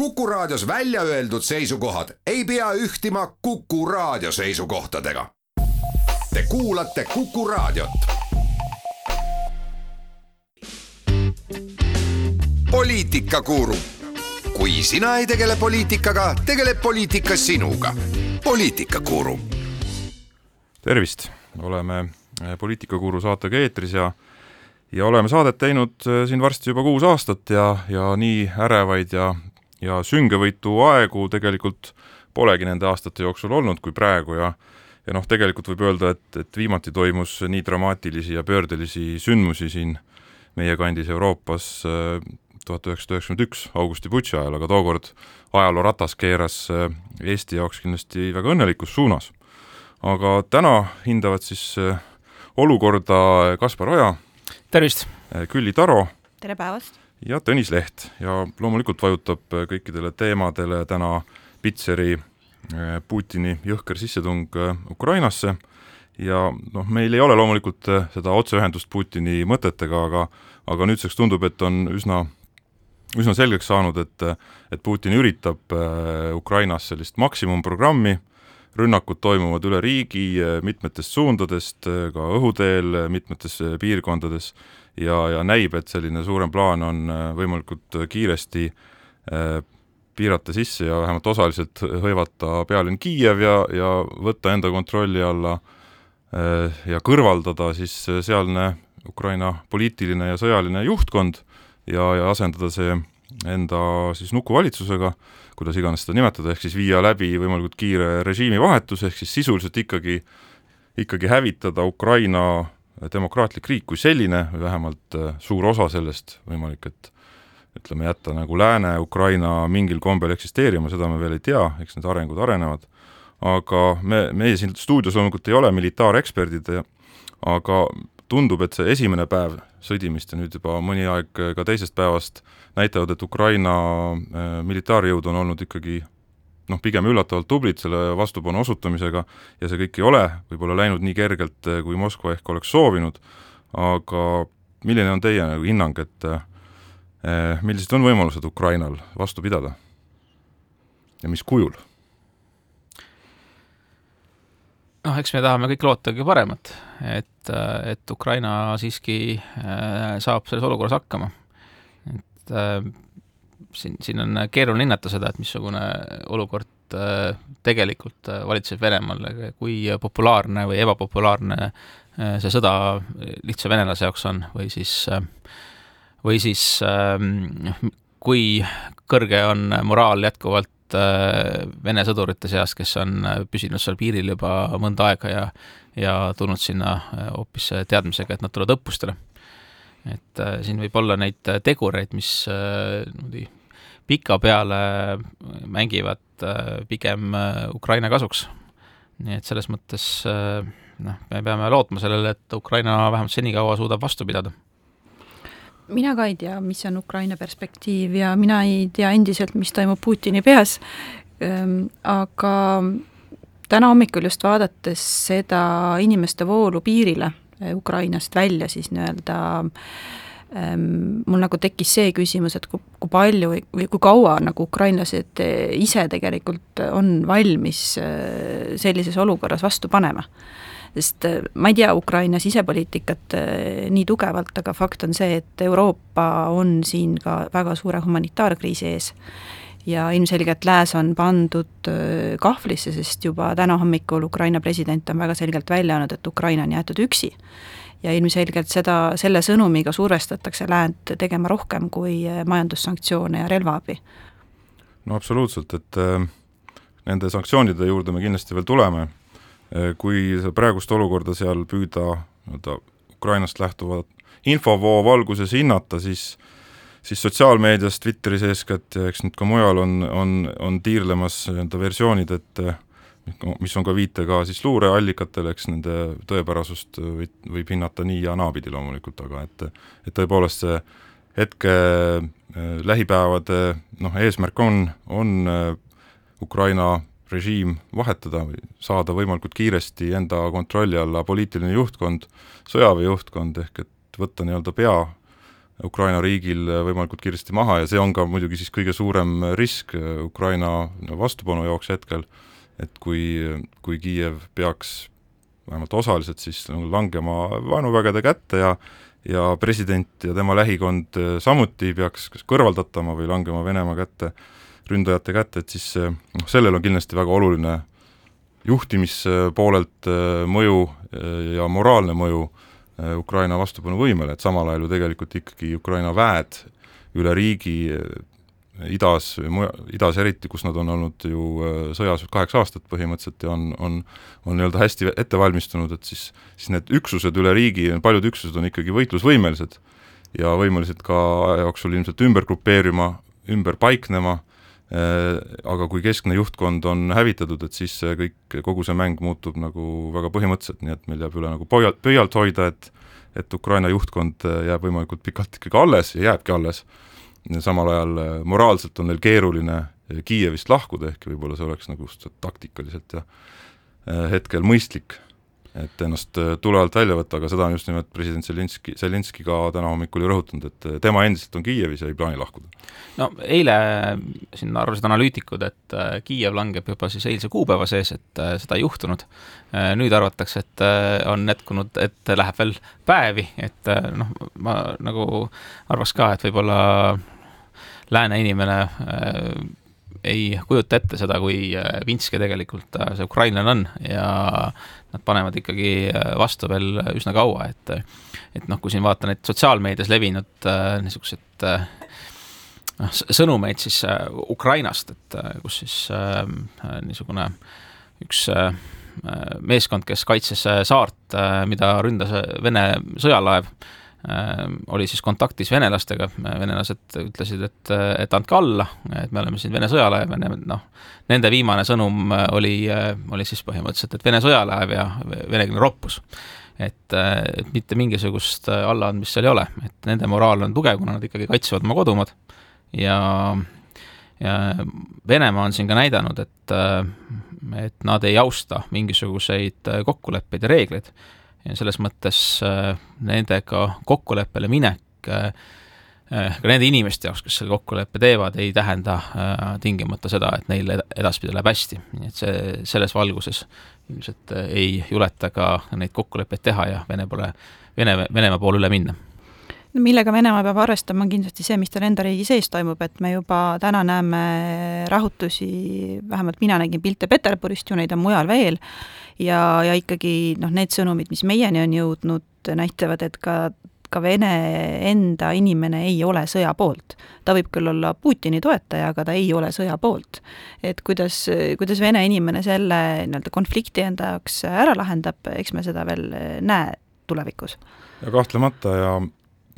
Kuku Raadios välja öeldud seisukohad ei pea ühtima Kuku Raadio seisukohtadega. Te kuulate Kuku Raadiot. poliitikakuru, kui sina ei tegele poliitikaga, tegeleb poliitika sinuga. poliitikakuru. tervist, oleme Poliitikakuru saatega eetris ja ja oleme saadet teinud äh, siin varsti juba kuus aastat ja, ja nii ärevaid ja, ja süngevõitu aegu tegelikult polegi nende aastate jooksul olnud kui praegu ja ja noh, tegelikult võib öelda, et, et viimati toimus nii dramaatilisi ja pöördelisi sündmusi siin meie kandis Euroopas äh, tuhat üheksasada üheksakümmend üks augusti putši ajal, aga tookord ajaloo ratas keeras äh, Eesti jaoks kindlasti väga õnnelikus suunas. aga täna hindavad siis olukorda Kaspar Oja, tervist! Külli Taro tere päevast! Ja Tõnis Leht. Ja loomulikult vajutab kõikidele teemadele täna Pitseri eh, Putini jõhker sissetung eh, Ukrainasse. Ja noh, meil ei ole loomulikult seda otseühendust Putini mõtetega, aga aga nüüdseks tundub, et on üsna üsna selgeks saanud, et et Putin üritab Ukrainas sellist maksimumprogrammi, rünnakud toimuvad üle riigi mitmetest suundadest, ka õhuteel mitmetes piirkondades ja, ja näib, et selline suurem plaan on äh, võimalikult kiiresti äh, piirata sisse ja vähemalt osaliselt hõivata pealinn Kiiev ja, ja võtta enda kontrolli alla äh, ja kõrvaldada siis sealne Ukraina poliitiline ja sõjaline juhtkond ja, ja asendada see enda siis nukuvalitsusega, kuidas iganes seda nimetada, ehk siis viia läbi võimalikult kiire režiimivahetus, ehk siis sisuliselt ikkagi, ikkagi hävitada Ukraina demokraatlik riik kui selline või vähemalt äh, suur osa sellest võimalik, et ütleme, jätta nagu Lääne-Ukraina mingil kombel eksisteerima, seda me veel ei tea, eks need arengud arenevad, aga me, meie siin stuudios loomulikult ei ole militaareksperdid, aga tundub, et see esimene päev sõdimist ja nüüd juba mõni aeg ka teisest päevast näitavad, et Ukraina äh, militaarjõud on olnud ikkagi noh, pigem üllatavalt tublid selle vastupanu osutamisega ja see kõik ei ole võib-olla läinud nii kergelt, eh, kui Moskva ehk oleks soovinud, aga milline on teie nagu hinnang, et eh, millised on võimalused Ukrainal vastu pidada ja mis kujul? noh, eks me tahame kõik loota kõige paremat, et, et Ukraina siiski äh, saab selles olukorras hakkama. et äh, siin, siin on keeruline hinnata seda, et missugune olukord äh, tegelikult äh, valitseb Venemaal, kui populaarne või ebapopulaarne äh, see sõda lihtsa venelase jaoks on või siis, või siis ähm, kui kõrge on moraal jätkuvalt Vene sõdurite seas, kes on püsinud seal piiril juba mõnda aega ja ja tulnud sinna hoopis teadmisega, et nad tulevad õppustele et äh, siin võib olla neid tegureid, mis äh, niimoodi pikapeale mängivad äh, pigem äh, Ukraina kasuks. nii et selles mõttes äh, noh, me peame lootma sellele, et Ukraina vähemalt senikaua suudab vastu pidada mina ka ei tea, mis on Ukraina perspektiiv ja mina ei tea endiselt, mis toimub Putini peas, ehm, aga täna hommikul just vaadates seda inimeste voolu piirile Ukrainast välja siis nii-öelda äh, Ehm, mul nagu tekkis see küsimus, et kui, kui palju või, kui kaua nagu ukrainlased eh, ise tegelikult on valmis eh, sellises olukorras vastu panema. sest ma ei tea Ukraina sisepoliitikat nii tugevalt, aga fakt on see, et Euroopa on siin ka väga suure humanitaarkriisi ees ja ilmselgelt lääs on pandud kahvlisse, sest juba täna hommikul Ukraina president on väga selgelt välja öelnud, et Ukraina on jäetud üksi ja ilmselgelt seda, selle sõnumiga survestatakse läänt tegema rohkem kui majandussanktsioone ja relvaabi. no absoluutselt, et äh, nende sanktsioonide juurde me kindlasti veel tuleme äh,, kui praegust olukorda seal püüda nii-öelda Ukrainast lähtuvat infovoo valguses hinnata, siis siis sotsiaalmeedias, Twitteris eeskätt ja eks nüüd ka mujal on, on, on tiirlemas nii-öelda versioonid, et äh, mis on ka viitega siis luureallikatele, eks nende tõepärasust võib, võib hinnata nii ja naapidi loomulikult, aga et et tõepoolest see hetke äh, lähipäevade noh, eesmärk on, on äh, Ukraina režiim vahetada või saada võimalikult kiiresti enda kontrolli alla poliitiline juhtkond, sõjaväejuhtkond, ehk et võtta nii-öelda pea Ukraina riigil võimalikult kiiresti maha ja see on ka muidugi siis kõige suurem risk Ukraina vastupanu jaoks hetkel, et kui, kui Kiiev peaks vähemalt osaliselt siis langema vaenuvägede kätte ja ja president ja tema lähikond samuti peaks kas kõrvaldatama või langema Venemaa kätte, ründajate kätte, et siis noh, sellel on kindlasti väga oluline juhtimispoolelt mõju ja moraalne mõju Äh, Ukraina vastupanuvõimele, et samal ajal ju tegelikult ikkagi Ukraina väed üle riigi äh, idas, idas eriti, kus nad on olnud ju äh, sõjas kaheksa aastat põhimõtteliselt ja on, on on nii-öelda hästi ette valmistunud, et siis, siis need üksused üle riigi, paljud üksused on ikkagi võitlusvõimelised ja võimelised ka aja jooksul ilmselt ümber grupeerima, ümber paiknema, aga kui keskne juhtkond on hävitatud, et siis see kõik, kogu see mäng muutub nagu väga põhimõtteliselt, nii et meil jääb üle nagu pöialt, pöialt hoida, et et Ukraina juhtkond jääb võimalikult pikalt ikkagi alles ja jääbki alles, samal ajal moraalselt on neil keeruline Kiievist lahkuda, ehkki võib-olla see oleks nagu taktikaliselt ja hetkel mõistlik et ennast äh, tule alt välja võtta, aga seda on just nimelt president Zelinski, Zelinski ka täna hommikul ju rõhutanud, et äh, tema endiselt on Kiievis ja ei plaani lahkuda. no eile siin arvasid analüütikud, et äh, Kiiev langeb juba siis eilse kuupäeva sees, et seda ei juhtunud. nüüd arvatakse, et on jätkunud, et läheb veel päevi, et noh, ma nagu arvaks ka, et võib-olla lääne inimene ei kujuta ette seda, kui vinske tegelikult see ukrainlane on ja nad panevad ikkagi äh, vastu veel üsna kaua, et et noh, kui siin vaata neid sotsiaalmeedias levinud äh, niisugused äh, noh, sõnumeid siis äh, Ukrainast, et äh, kus siis äh, niisugune üks äh, meeskond, kes kaitses äh, saart äh,, mida ründas Vene sõjalaev äh,, oli siis kontaktis venelastega, venelased ütlesid, et, et andke alla, et me oleme siin Vene sõjalaev. Ja noh, nende viimane sõnum oli, oli siis põhimõtteliselt, et Vene sõjalaev ja venekeelne roppus. et, et mitte mingisugust allaandmist seal ei ole, et nende moraal on tugev, kuna nad ikkagi kaitsevad oma kodumaad. Ja ja Venemaa on siin ka näidanud, et, et nad ei austa mingisuguseid kokkuleppeid ja reegleid ja selles mõttes äh, nendega kokkuleppele minek äh, äh, ka nende inimeste jaoks, kes selle kokkuleppe teevad, ei tähenda tingimata seda, et neil edaspidi läheb hästi, nii et see, selles valguses ilmselt ei juleta ka neid kokkuleppeid teha ja Vene poole, Vene, Venemaa poole üle minna no millega Venemaa peab arvestama, on kindlasti see, mis tal enda riigi sees toimub, et me juba täna näeme rahutusi, vähemalt mina nägin pilte Peterburist ju, neid on mujal veel, ja, ja ikkagi noh, need sõnumid, mis meieni on jõudnud, näitavad, et ka ka Vene enda inimene ei ole sõja poolt. ta võib küll olla Putini toetaja, aga ta ei ole sõja poolt. et kuidas, kuidas Vene inimene selle nii-öelda konflikti enda jaoks ära lahendab, eks me seda veel näe tulevikus. ja kahtlemata ja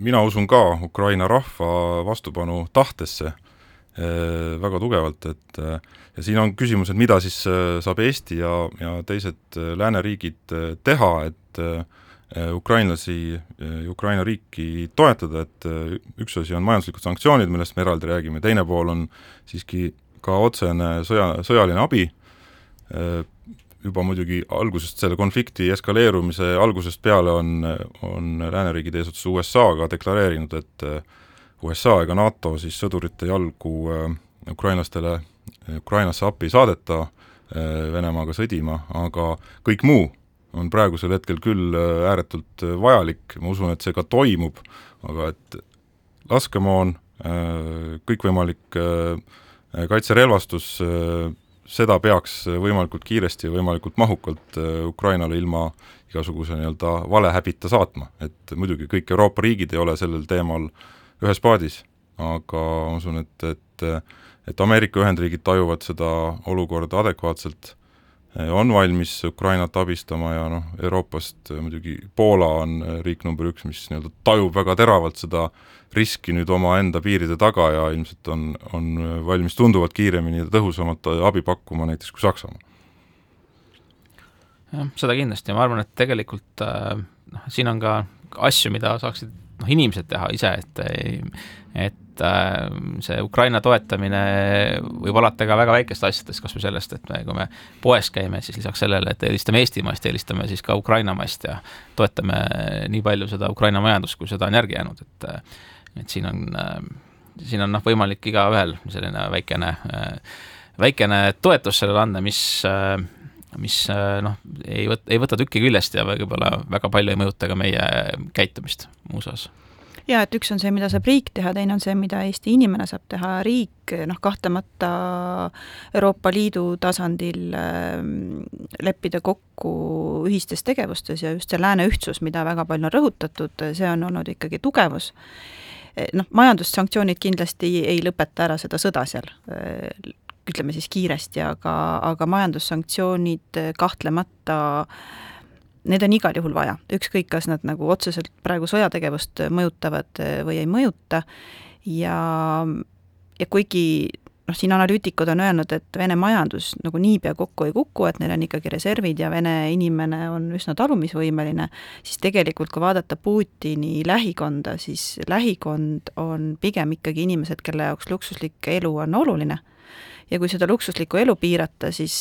mina usun ka Ukraina rahva vastupanu tahtesse eh, väga tugevalt, et eh, ja siin on küsimus, et mida siis eh, saab Eesti ja, ja teised lääneriigid teha, et ukrainlasi, Ukraina riiki toetada, et üks asi on majanduslikud sanktsioonid, millest me eraldi räägime, teine pool on siiski ka otsene sõja, sõjaline abi, juba muidugi algusest, selle konflikti eskaleerumise algusest peale on, on lääneriigid eesotsas USA-ga deklareerinud, et USA ega NATO siis sõdurite jalgu äh, ukrainlastele Ukrainasse appi ei saadeta Venemaaga sõdima, aga kõik muu on praegusel hetkel küll ääretult vajalik, ma usun, et see ka toimub, aga et laskemoon, kõikvõimalik kaitserelvastus, seda peaks võimalikult kiiresti ja võimalikult mahukalt äh, Ukrainale ilma igasuguse nii-öelda valehäbita saatma, et muidugi kõik Euroopa riigid ei ole sellel teemal ühes paadis, aga ma usun, et, et et Ameerika Ühendriigid tajuvad seda olukorda adekvaatselt, on valmis Ukrainat abistama ja noh, Euroopast muidugi Poola on riik number üks, mis nii-öelda tajub väga teravalt seda riski nüüd omaenda piiride taga ja ilmselt on, on valmis tunduvalt kiiremini ja tõhusamalt abi pakkuma näiteks kui Saksamaa. jah, seda kindlasti ja ma arvan, et tegelikult noh, siin on ka asju, mida saaksid noh, inimesed teha ise, et et äh, see Ukraina toetamine võib alata ka väga väikest asjadest, kas või sellest, et me, kui me poes käime, siis lisaks sellele, et eelistame Eesti maist, eelistame siis ka Ukraina maist ja toetame nii palju seda Ukraina majandust, kui seda on järgi jäänud, et et siin on, siin on noh, võimalik igaühel selline väikene, väikene toetus sellele anda, mis mis noh, ei võt-, ei võta tükki küljest ja võib-olla väga palju ei mõjuta ka meie käitumist muus osas. Jaa, et üks on see, mida saab riik teha, teine on see, mida Eesti inimene saab teha, riik noh, kahtlemata Euroopa Liidu tasandil äh, leppida kokku ühistes tegevustes ja just see lääne ühtsus, mida väga palju on rõhutatud, see on olnud ikkagi tugevus. Noh, majandussanktsioonid kindlasti ei lõpeta ära seda sõda seal, eh, ütleme siis kiiresti, aga, aga majandussanktsioonid kahtlemata äh, need on igal juhul vaja, ükskõik, kas nad nagu otseselt praegu sõjategevust mõjutavad äh, või ei mõjuta ja, ja kuigi noh, siin analüütikud on öelnud, et Vene majandus nagu niipea kokku ei kuku, et neil on ikkagi reservid ja Vene inimene on üsna talumisvõimeline, siis tegelikult kui vaadata Putini lähikonda, siis lähikond on pigem ikkagi inimesed, kelle jaoks luksuslik elu on oluline. Ja kui seda luksuslikku elu piirata, siis,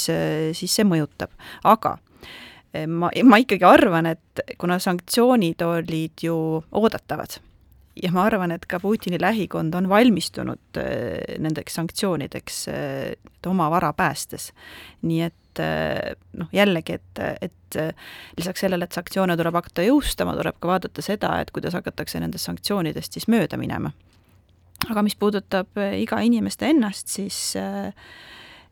siis see mõjutab, aga ma, ma ikkagi arvan, et kuna sanktsioonid olid ju oodatavad ja ma arvan, et ka Putini lähikond on valmistunud äh, nendeks sanktsioonideks äh, oma vara päästes. nii et noh, jällegi, et, et lisaks sellele, et sanktsioone tuleb hakata jõustama, tuleb ka vaadata seda, et kuidas hakatakse nendest sanktsioonidest siis mööda minema. Aga mis puudutab iga inimest ennast, siis äh,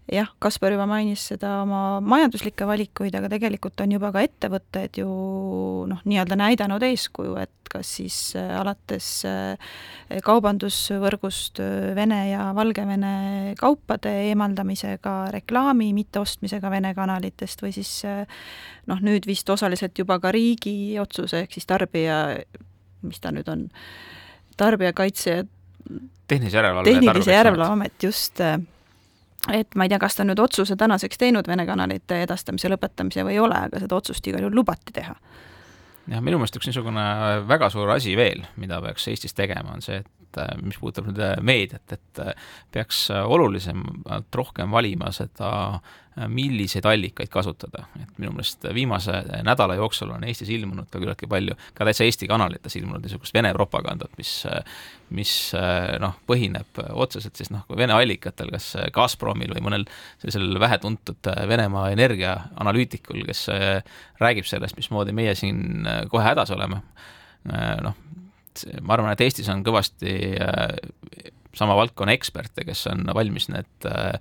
jah, Kaspar juba mainis seda oma majanduslikke valikuid, aga tegelikult on juba ka ettevõtted ju noh, nii-öelda näidanud eeskuju, et kas siis äh, alates kaubandusvõrgust Vene ja Valgevene kaupade eemaldamisega, reklaami mitteostmisega Vene kanalitest või siis noh, nüüd vist osaliselt juba ka riigi otsuse, ehk siis tarbija, mis ta nüüd on, tarbijakaitse tehnilise järelevalve tehnilise järelevalve amet just et ma ei tea, kas ta nüüd otsuse tänaseks teinud Vene kanalite edastamise lõpetamise või ei ole, aga seda otsust igal juhul lubati teha. jah, minu meelest üks niisugune väga suur asi veel, mida peaks Eestis tegema, on see, et mis puudutab nüüd meediat, et peaks olulisemalt rohkem valima seda milliseid allikaid kasutada, et minu meelest viimase nädala jooksul on Eestis ilmunud ka küllaltki palju, ka täitsa Eesti kanalites ilmunud niisugust Vene propagandat, mis mis noh, põhineb otseselt siis noh, Vene allikatel, kas Gazpromil või mõnel sellisel vähetuntud Venemaa energiaanalüütikul, kes räägib sellest, mismoodi meie siin kohe hädas oleme, noh, ma arvan, et Eestis on kõvasti sama valdkonna eksperte, kes on valmis need äh,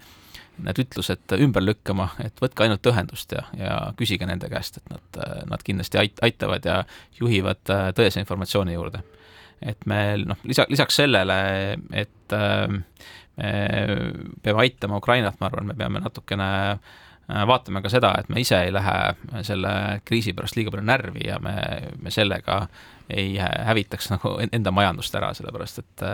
need ütlused ümber lükkama, et võtke ainult ühendust ja, ja küsige nende käest, et nad, nad kindlasti ait-, aitavad ja juhivad äh, tõese informatsiooni juurde. et me noh, lisa, lisaks sellele, et äh, me peame aitama Ukrainat, ma arvan, me peame natukene äh, vaatame ka seda, et me ise ei lähe selle kriisi pärast liiga palju närvi ja me, me sellega ei hävitaks nagu enda majandust ära, sellepärast et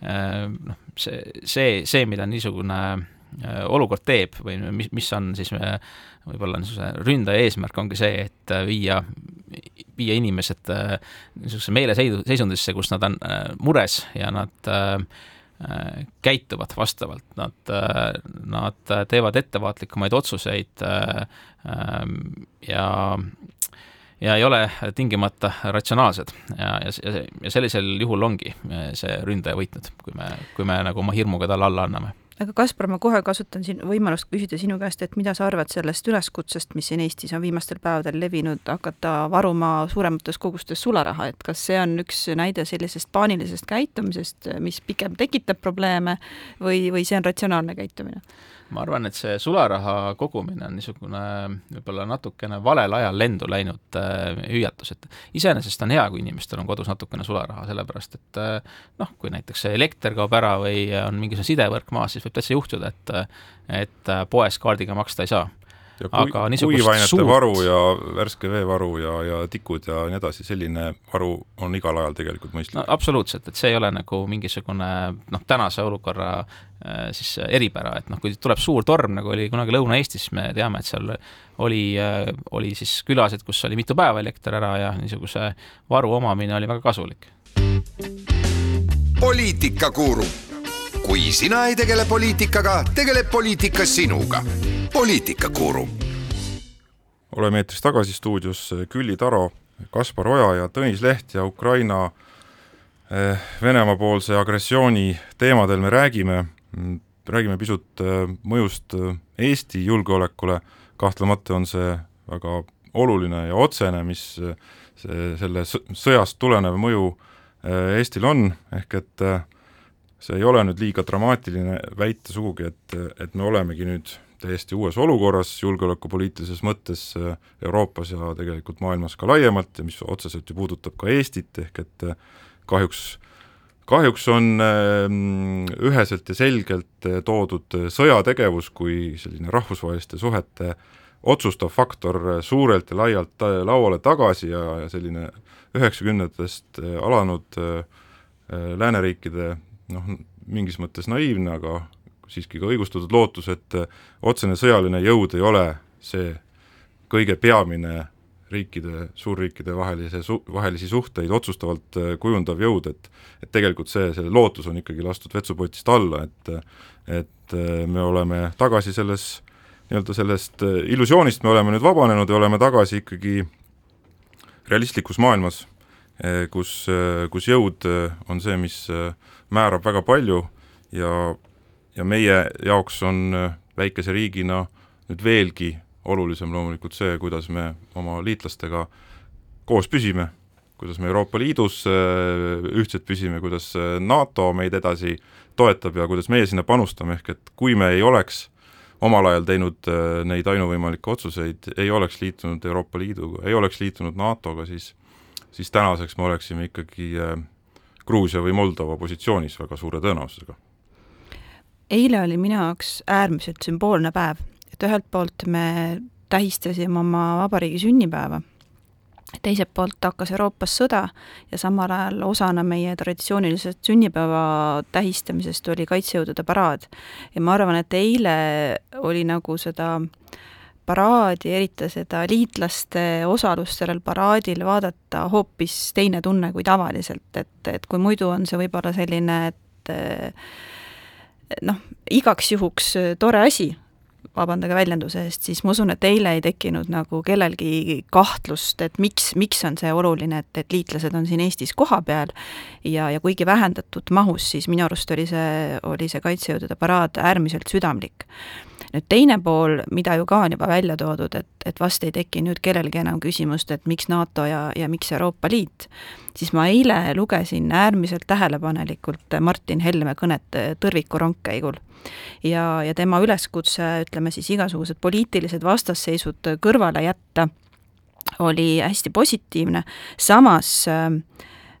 noh, see, see, see, mida niisugune Äh, olukord teeb või mis, mis on siis äh, võib-olla niisuguse ründaja eesmärk ongi see, et äh, viia, viia inimesed niisugusesse meeleseisundisse, kus nad on mures ja nad käituvad vastavalt, nad, nad teevad ettevaatlikumaid otsuseid ja ja ei ole tingimata ratsionaalsed. Ja, ja, ja sellisel juhul ongi see ründaja võitnud, kui me, kui me nagu oma hirmuga talle alla anname aga Kaspar, ma kohe kasutan siin võimalust küsida sinu käest, et mida sa arvad sellest üleskutsest, mis siin Eestis on viimastel päevadel levinud, hakata varuma suuremates kogustes sularaha, et kas see on üks näide sellisest paanilisest käitumisest, mis pigem tekitab probleeme või, või see on ratsionaalne käitumine? Ma arvan, et see sularaha kogumine on niisugune võib-olla natukene valel ajal lendu läinud äh, hüüatus, et iseenesest on hea, kui inimestel on kodus natukene sularaha, sellepärast et äh, noh, kui näiteks elekter kaob ära või on mingisugune sidevõrk maas, siis võib täitsa juhtuda, et et poes kaardiga maksta ei saa ja kui, kuivainete suurt... varu ja värske veevaru ja, ja tikud ja nii edasi, selline varu on igal ajal tegelikult mõistlik no,. absoluutselt, et see ei ole nagu mingisugune noh, tänase olukorra äh, siis eripära, et noh, kui tuleb suur torm, nagu oli kunagi Lõuna-Eestis, me teame, et seal oli, äh, oli siis külasid, kus oli mitu päeva elekter ära ja niisuguse varu omamine oli väga kasulik. poliitikakuru, kui sina ei tegele poliitikaga, tegeleb poliitika sinuga. Poliitikakuru. oleme eetris tagasi stuudios Külli Taro, Kaspar Oja ja Tõnis Leht ja Ukraina Venemaa-poolse agressiooni teemadel me räägime, räägime pisut mõjust Eesti julgeolekule, kahtlemata on see väga oluline ja otsene, mis see, selle sõjast tulenev mõju Eestil on, ehk et see ei ole nüüd liiga dramaatiline väita sugugi, et, et me olemegi nüüd täiesti uues olukorras julgeolekupoliitilises mõttes äh, Euroopas ja tegelikult maailmas ka laiemalt ja mis otseselt ju puudutab ka Eestit, ehk et äh, kahjuks, kahjuks on ähm, üheselt ja selgelt äh, toodud sõjategevus kui selline rahvusvaheliste suhete otsustav faktor suurelt ja laialt lauale tagasi ja, ja selline üheksakümnendatest alanud lääneriikide noh, mingis mõttes naiivne, aga siiski ka õigustatud lootus, et äh, otsene sõjaline jõud ei ole see kõige peamine riikide, suurriikide vahelise su-, vahelisi suhteid otsustavalt äh, kujundav jõud, et et tegelikult see, see lootus on ikkagi lastud vetsupotist alla, et et äh, me oleme tagasi selles nii-öelda sellest illusioonist me oleme nüüd vabanenud ja oleme tagasi ikkagi realistlikus maailmas, kus, kus jõud on see, mis määrab väga palju ja ja meie jaoks on väikese riigina nüüd veelgi olulisem loomulikult see, kuidas me oma liitlastega koos püsime, kuidas me Euroopa Liidus ühtsed püsime, kuidas NATO meid edasi toetab ja kuidas meie sinna panustame, ehk et kui me ei oleks omal ajal teinud neid ainuvõimalikke otsuseid, ei oleks liitunud Euroopa Liiduga, ei oleks liitunud NATO-ga, siis siis tänaseks me oleksime ikkagi Gruusia või Moldova positsioonis väga suure tõenäosusega eile oli minu jaoks äärmiselt sümboolne päev, et ühelt poolt me tähistasime oma vabariigi sünnipäeva, teiselt poolt hakkas Euroopas sõda ja samal ajal osana meie traditsioonilisest sünnipäeva tähistamisest oli kaitsejõudude paraad. ja ma arvan, et eile oli nagu seda paraadi, eriti seda liitlaste osalust sellel paraadil vaadata hoopis teine tunne kui tavaliselt, et, et kui muidu on see võib-olla selline, et noh, igaks juhuks äh, tore asi, vabandage väljenduse eest, siis ma usun, et eile ei tekkinud nagu kellelgi kahtlust, et miks, miks on see oluline, et, et liitlased on siin Eestis kohapeal ja, ja kuigi vähendatud mahus, siis minu arust oli see, oli see kaitsejõudude paraad äärmiselt südamlik nüüd teine pool, mida ju ka on juba välja toodud, et, et vast ei teki nüüd kellelgi enam küsimust, et miks NATO ja, ja miks Euroopa Liit, siis ma eile lugesin äärmiselt tähelepanelikult Martin Helme kõnet tõrviku rongkäigul. ja, ja tema üleskutse, ütleme siis igasugused poliitilised vastasseisud kõrvale jätta, oli hästi positiivne, samas äh,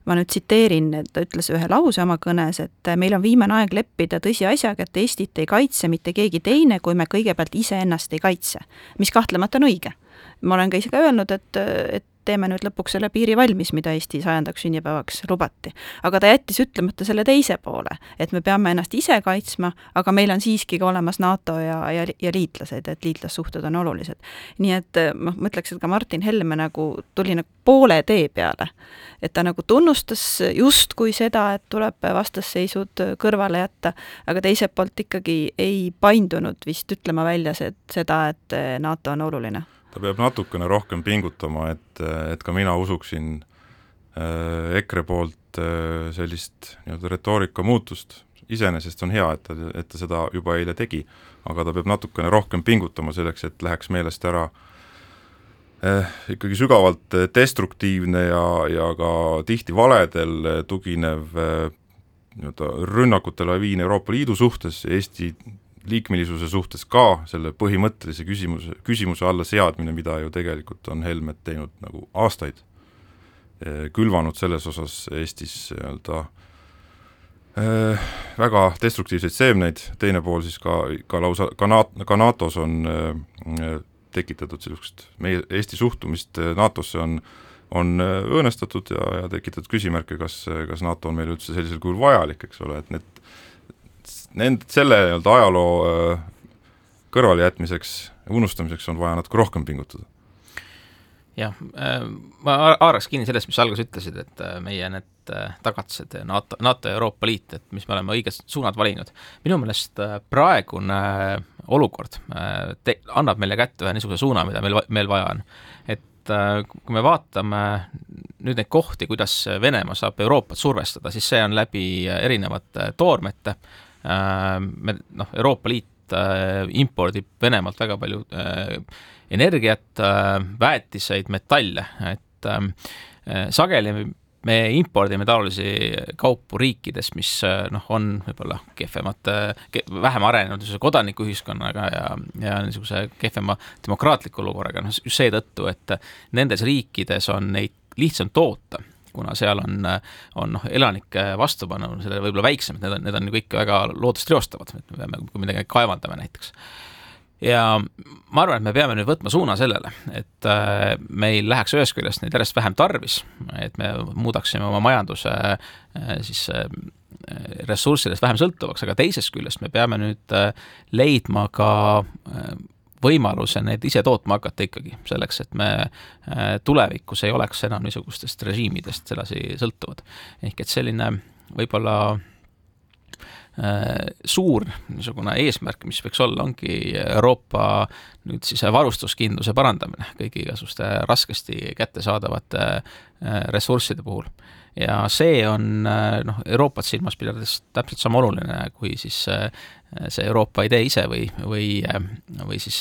ma nüüd tsiteerin, ta ütles ühe lause oma kõnes, et meil on viimane aeg leppida tõsiasjaga, et Eestit ei kaitse mitte keegi teine, kui me kõigepealt iseennast ei kaitse. mis kahtlemata on õige. ma olen ka ise ka öelnud, et, et teeme nüüd lõpuks selle piiri valmis, mida Eesti sajandaks sünnipäevaks lubati. aga ta jättis ütlemata selle teise poole, et me peame ennast ise kaitsma, aga meil on siiski ka olemas NATO ja, ja, ja liitlased, et liitlassuhted on olulised. nii et noh, ma ütleks, et ka Martin Helme nagu tuli nagu poole tee peale. et ta nagu tunnustas justkui seda, et tuleb vastasseisud kõrvale jätta, aga teiselt poolt ikkagi ei paindunud vist ütlema välja see, seda, et NATO on oluline ta peab natukene rohkem pingutama, et, et ka mina usuksin äh, EKRE poolt äh, sellist nii-öelda retoorika muutust, iseenesest on hea, et ta, et ta seda juba eile tegi, aga ta peab natukene rohkem pingutama selleks, et läheks meelest ära eh, ikkagi sügavalt destruktiivne ja, ja ka tihti valedel tuginev eh, nii-öelda rünnakute laviin Euroopa Liidu suhtes, Eesti liikmelisuse suhtes ka selle põhimõttelise küsimuse, küsimuse alla seadmine, mida ju tegelikult on Helmed teinud nagu aastaid, eh, külvanud selles osas Eestis nii-öelda äh, väga destruktiivseid seemneid, teine pool siis ka, ka lausa, ka NATO, ka NATO-s on äh, tekitatud niisugust meie, Eesti suhtumist NATO-sse on on õõnestatud ja, ja tekitatud küsimärke, kas, kas NATO on meile üldse sellisel kujul vajalik, eks ole, et need nend-, selle nii-öelda ajaloo äh, kõrvalejätmiseks, unustamiseks on vaja natuke rohkem pingutada. jah, äh, ma haaraks kinni sellest, mis sa alguses ütlesid, et äh, meie need tagatised, NATO, NATO ja Euroopa Liit, et mis me oleme õiged suunad valinud. minu meelest praegune olukord te-, annab meile kätte ühe niisuguse suuna, mida meil, meil vaja on. et kui me vaatame nüüd neid kohti, kuidas Venemaa saab Euroopat survestada, siis see on läbi erinevate toormete, me noh, Euroopa Liit impordib Venemaalt väga palju energiat, väetiseid, metalle, et sageli me impordime taolisi kaupu riikidest, mis noh, on võib-olla kehvemate ke,, vähem arenenud kodanikuühiskonnaga ja, ja niisuguse kehvema demokraatliku olukorraga, noh just seetõttu, et nendes riikides on neid lihtsam toota kuna seal on, on noh, elanike vastupanu sellele võib-olla väiksem, et need on, need on kõik väga loodust reostavad, et me peame, kui midagi kaevandame näiteks. Ja ma arvan, et me peame nüüd võtma suuna sellele, et äh, meil läheks ühest küljest neid järjest vähem tarvis, et me muudaksime oma majanduse äh, siis äh, ressurssidest vähem sõltuvaks, aga teisest küljest me peame nüüd leidma ka võimaluse need ise tootma hakata ikkagi, selleks et me tulevikus ei oleks enam niisugustest režiimidest sedasi sõltuvad. ehk et selline võib-olla Äh, suur niisugune eesmärk, mis võiks olla, ongi Euroopa nüüd siis varustuskindluse parandamine kõigi igasuguste raskesti kättesaadavate äh, ressursside puhul. ja see on äh, noh, Euroopat silmas pidades täpselt sama oluline kui siis see Euroopa idee ise või, või, või siis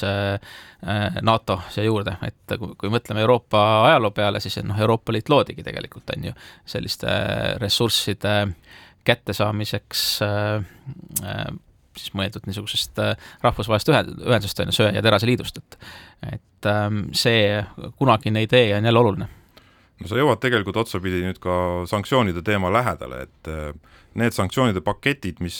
NATO siia juurde, et kui, kui mõtleme Euroopa ajaloo peale, siis noh, Euroopa Liit loodigi tegelikult, on ju, selliste ressursside äh, kättesaamiseks äh, äh, siis mõeldud niisugusest äh, rahvusvahelist ühe, ühendust, on ju, söe- ja teraseliidust, et et ähm, see kunagine idee on jälle oluline. No sa jõuad tegelikult otsapidi nüüd ka sanktsioonide teema lähedale, et need sanktsioonide paketid, mis,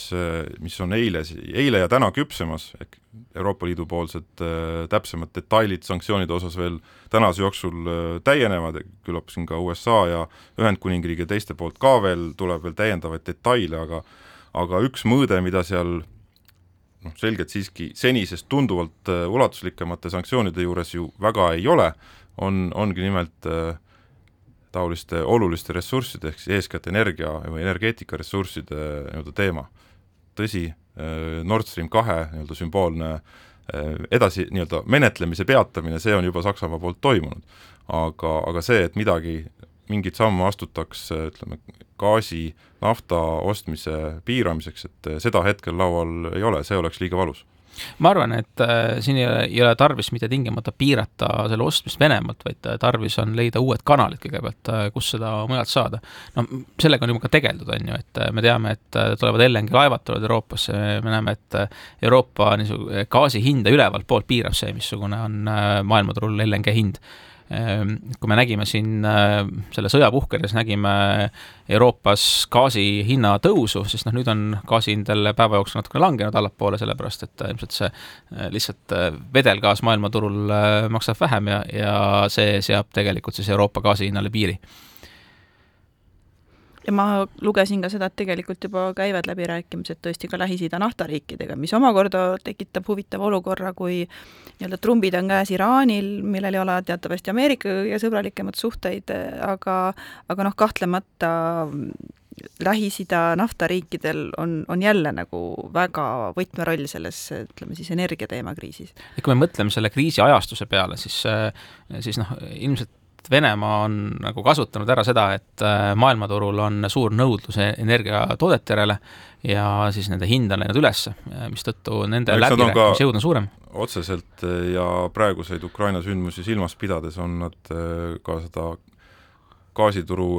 mis on eile, eile ja täna küpsemas, ehk Euroopa Liidu poolsed äh, täpsemad detailid sanktsioonide osas veel tänase jooksul äh, täienevad, küllap siin ka USA ja Ühendkuningriigi ja teiste poolt ka veel tuleb veel täiendavaid detaile, aga aga üks mõõde, mida seal noh, selgelt siiski senisest tunduvalt äh, ulatuslikemate sanktsioonide juures ju väga ei ole, on, ongi nimelt äh, taoliste oluliste ressursside, ehk siis eeskätt energia või energeetikaressursside nii-öelda teema. tõsi, äh, Nord Stream kahe nii-öelda sümboolne äh, edasi nii-öelda menetlemise peatamine, see on juba Saksamaa poolt toimunud. aga, aga see, et midagi, mingeid samme astutakse, ütleme, gaasi, nafta ostmise piiramiseks, et seda hetkel laual ei ole, see oleks liiga valus ma arvan, et äh, siin ei ole, ei ole tarvis mitte tingimata piirata selle ostmist Venemaalt, vaid äh, tarvis on leida uued kanalid kõigepealt, äh, kus seda mujalt saada. no sellega on juba ka tegeldud, on ju, et me teame, et tulevad LNG laevad tulevad Euroopasse, me näeme, et Euroopa niisugune gaasi hinda ülevalt poolt piirab see, missugune on maailmaturul LNG hind kui me nägime siin äh, selle sõja puhkedes, nägime Euroopas gaasi hinna tõusu, siis noh, nüüd on gaasi hind jälle päeva jooksul natukene langenud allapoole, sellepärast et äh, ilmselt see äh, lihtsalt vedelgaas maailmaturul maksab vähem ja, ja see seab tegelikult siis Euroopa gaasi hinnale piiri ja ma lugesin ka seda, et tegelikult juba käivad läbirääkimised tõesti ka Lähis-Ida naftariikidega, mis omakorda tekitab huvitava olukorra, kui nii-öelda trumbid on käes Iraanil, millel ei ole teatavasti Ameerikaga kõige sõbralikemad suhteid, aga aga noh, kahtlemata Lähis-Ida naftariikidel on, on jälle nagu väga võtmeroll selles, ütleme siis energiateema kriisis. ja kui me mõtleme selle kriisi ajastuse peale, siis, siis noh, ilmselt Venemaa on nagu kasutanud ära seda, et äh, maailmaturul on suur nõudlus e-, energiatoodete järele ja siis nende hind on läinud üles, mistõttu nende läbirääkimise jõud on suurem. otseselt äh, ja praeguseid Ukraina sündmusi silmas pidades on nad äh, ka seda gaasituru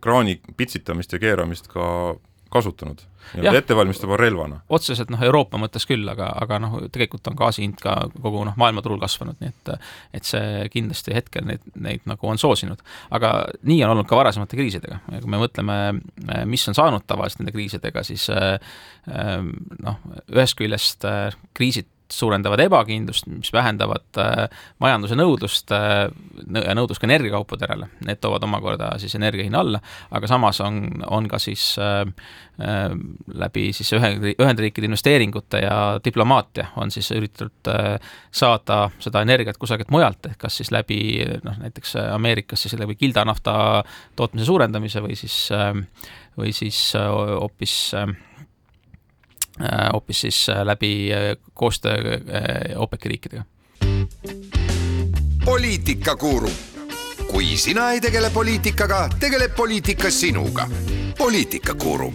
kraani pitsitamist ja keeramist ka kasutanud nii-öelda ettevalmistava relvana? otseselt noh, Euroopa mõttes küll, aga, aga noh, tegelikult on gaasi hind ka kogu noh, maailmaturul kasvanud, nii et et see kindlasti hetkel neid, neid nagu on soosinud. aga nii on olnud ka varasemate kriisidega ja kui me mõtleme, mis on saanud tavaliselt nende kriisidega, siis noh, ühest küljest kriisid suurendavad ebakindlust, mis vähendavad äh, majanduse nõudlust äh, nõudlust ka energiakaupade järele, need toovad omakorda siis energia hinna alla, aga samas on, on ka siis äh, äh, läbi siis ühe, Ühendriikide investeeringute ja diplomaatia on siis üritatud äh, saada seda energiat kusagilt mujalt, ehk kas siis läbi noh, näiteks Ameerikas siis läbi kildanafta tootmise suurendamise või siis äh,, või siis hoopis Äh, hoopis siis äh, läbi äh, koostöö OPEC-i riikidega. poliitikakuru kui sina ei tegele poliitikaga, tegeleb poliitika sinuga. poliitikakuru.